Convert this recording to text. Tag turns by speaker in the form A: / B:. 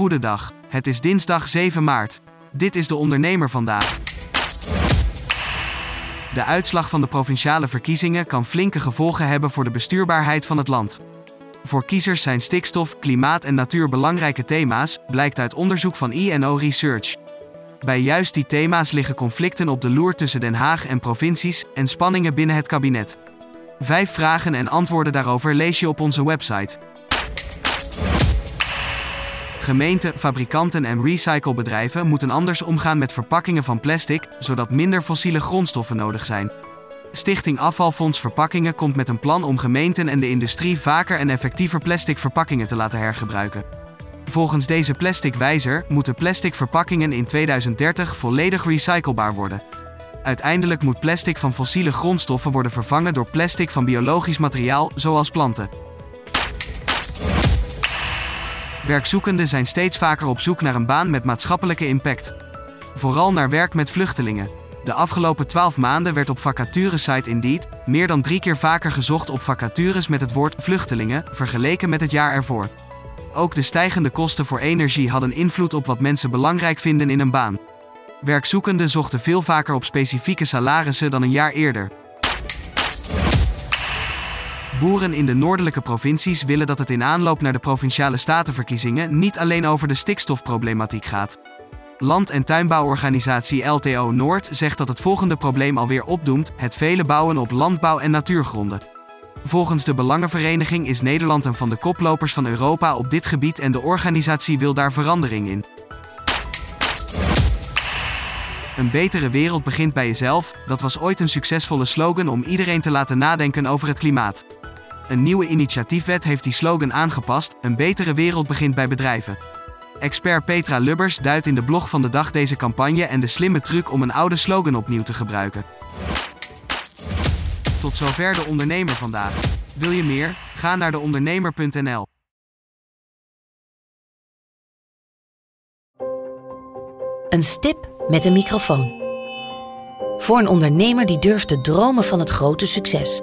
A: Goedendag. Het is dinsdag 7 maart. Dit is de ondernemer vandaag. De uitslag van de provinciale verkiezingen kan flinke gevolgen hebben voor de bestuurbaarheid van het land. Voor kiezers zijn stikstof, klimaat en natuur belangrijke thema's, blijkt uit onderzoek van INO Research. Bij juist die thema's liggen conflicten op de loer tussen Den Haag en provincies en spanningen binnen het kabinet. Vijf vragen en antwoorden daarover lees je op onze website. Gemeenten, fabrikanten en recyclebedrijven moeten anders omgaan met verpakkingen van plastic, zodat minder fossiele grondstoffen nodig zijn. Stichting Afvalfonds Verpakkingen komt met een plan om gemeenten en de industrie vaker en effectiever plastic verpakkingen te laten hergebruiken. Volgens deze plastic wijzer moeten plastic verpakkingen in 2030 volledig recyclebaar worden. Uiteindelijk moet plastic van fossiele grondstoffen worden vervangen door plastic van biologisch materiaal, zoals planten. Werkzoekenden zijn steeds vaker op zoek naar een baan met maatschappelijke impact. Vooral naar werk met vluchtelingen. De afgelopen 12 maanden werd op vacaturesite Indeed meer dan drie keer vaker gezocht op vacatures met het woord vluchtelingen, vergeleken met het jaar ervoor. Ook de stijgende kosten voor energie hadden invloed op wat mensen belangrijk vinden in een baan. Werkzoekenden zochten veel vaker op specifieke salarissen dan een jaar eerder. Boeren in de noordelijke provincies willen dat het in aanloop naar de provinciale statenverkiezingen niet alleen over de stikstofproblematiek gaat. Land- en tuinbouworganisatie LTO Noord zegt dat het volgende probleem alweer opdoemt: het vele bouwen op landbouw- en natuurgronden. Volgens de Belangenvereniging is Nederland een van de koplopers van Europa op dit gebied en de organisatie wil daar verandering in. Een betere wereld begint bij jezelf, dat was ooit een succesvolle slogan om iedereen te laten nadenken over het klimaat. Een nieuwe initiatiefwet heeft die slogan aangepast: Een betere wereld begint bij bedrijven. Expert Petra Lubbers duidt in de blog van de dag deze campagne en de slimme truc om een oude slogan opnieuw te gebruiken. Tot zover de ondernemer vandaag. Wil je meer? Ga naar deondernemer.nl.
B: Een stip met een microfoon. Voor een ondernemer die durft te dromen van het grote succes.